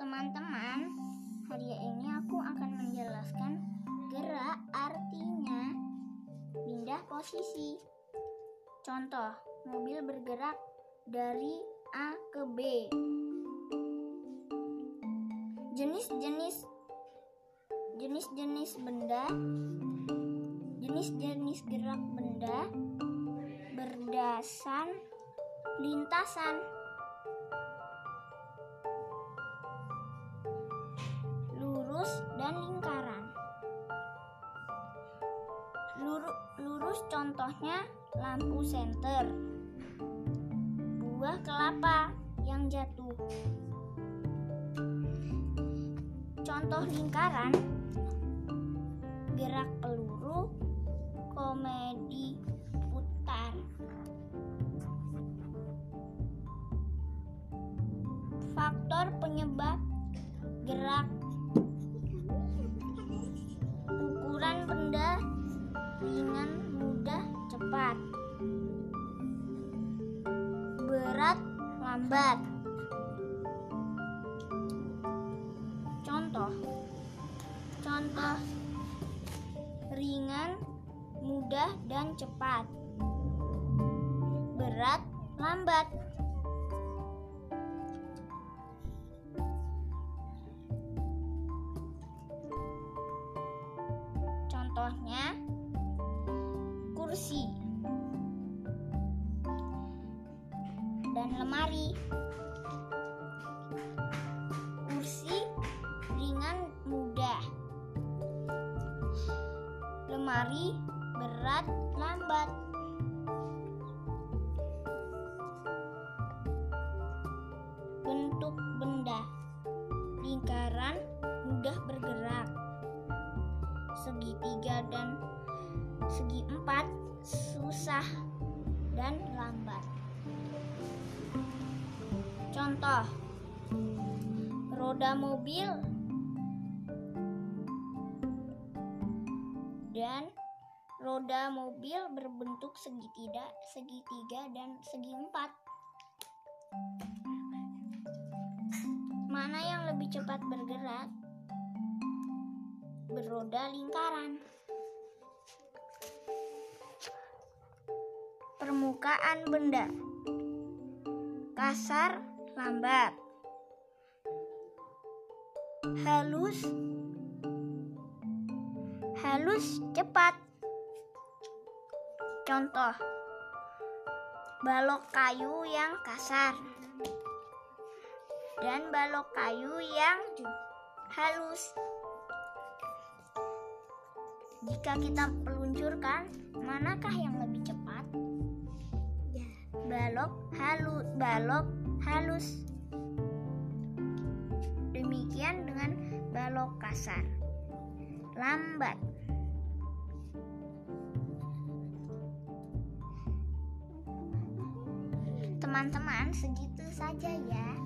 Teman-teman, hari ini aku akan menjelaskan gerak artinya pindah posisi. Contoh, mobil bergerak dari A ke B. Jenis-jenis jenis-jenis benda jenis-jenis gerak benda berdasar lintasan dan lingkaran. Luru, lurus contohnya lampu senter. Buah kelapa yang jatuh. Contoh lingkaran. Gerak peluru komedi putar. Faktor penyebab gerak berat lambat. Contoh. Contoh ringan mudah dan cepat. Berat lambat. Contohnya kursi dan lemari. Kursi ringan mudah lemari berat lambat. Bentuk benda. Lingkaran mudah bergerak. Segitiga dan segi empat susah dan lambat contoh roda mobil dan roda mobil berbentuk segitiga, segitiga dan segi empat. Mana yang lebih cepat bergerak? Beroda lingkaran. Permukaan benda kasar, lambat, halus, halus cepat. Contoh: balok kayu yang kasar dan balok kayu yang halus. Jika kita peluncurkan, manakah yang lebih cepat? Balok halus, balok halus. Demikian dengan balok kasar lambat. Teman-teman, segitu saja ya.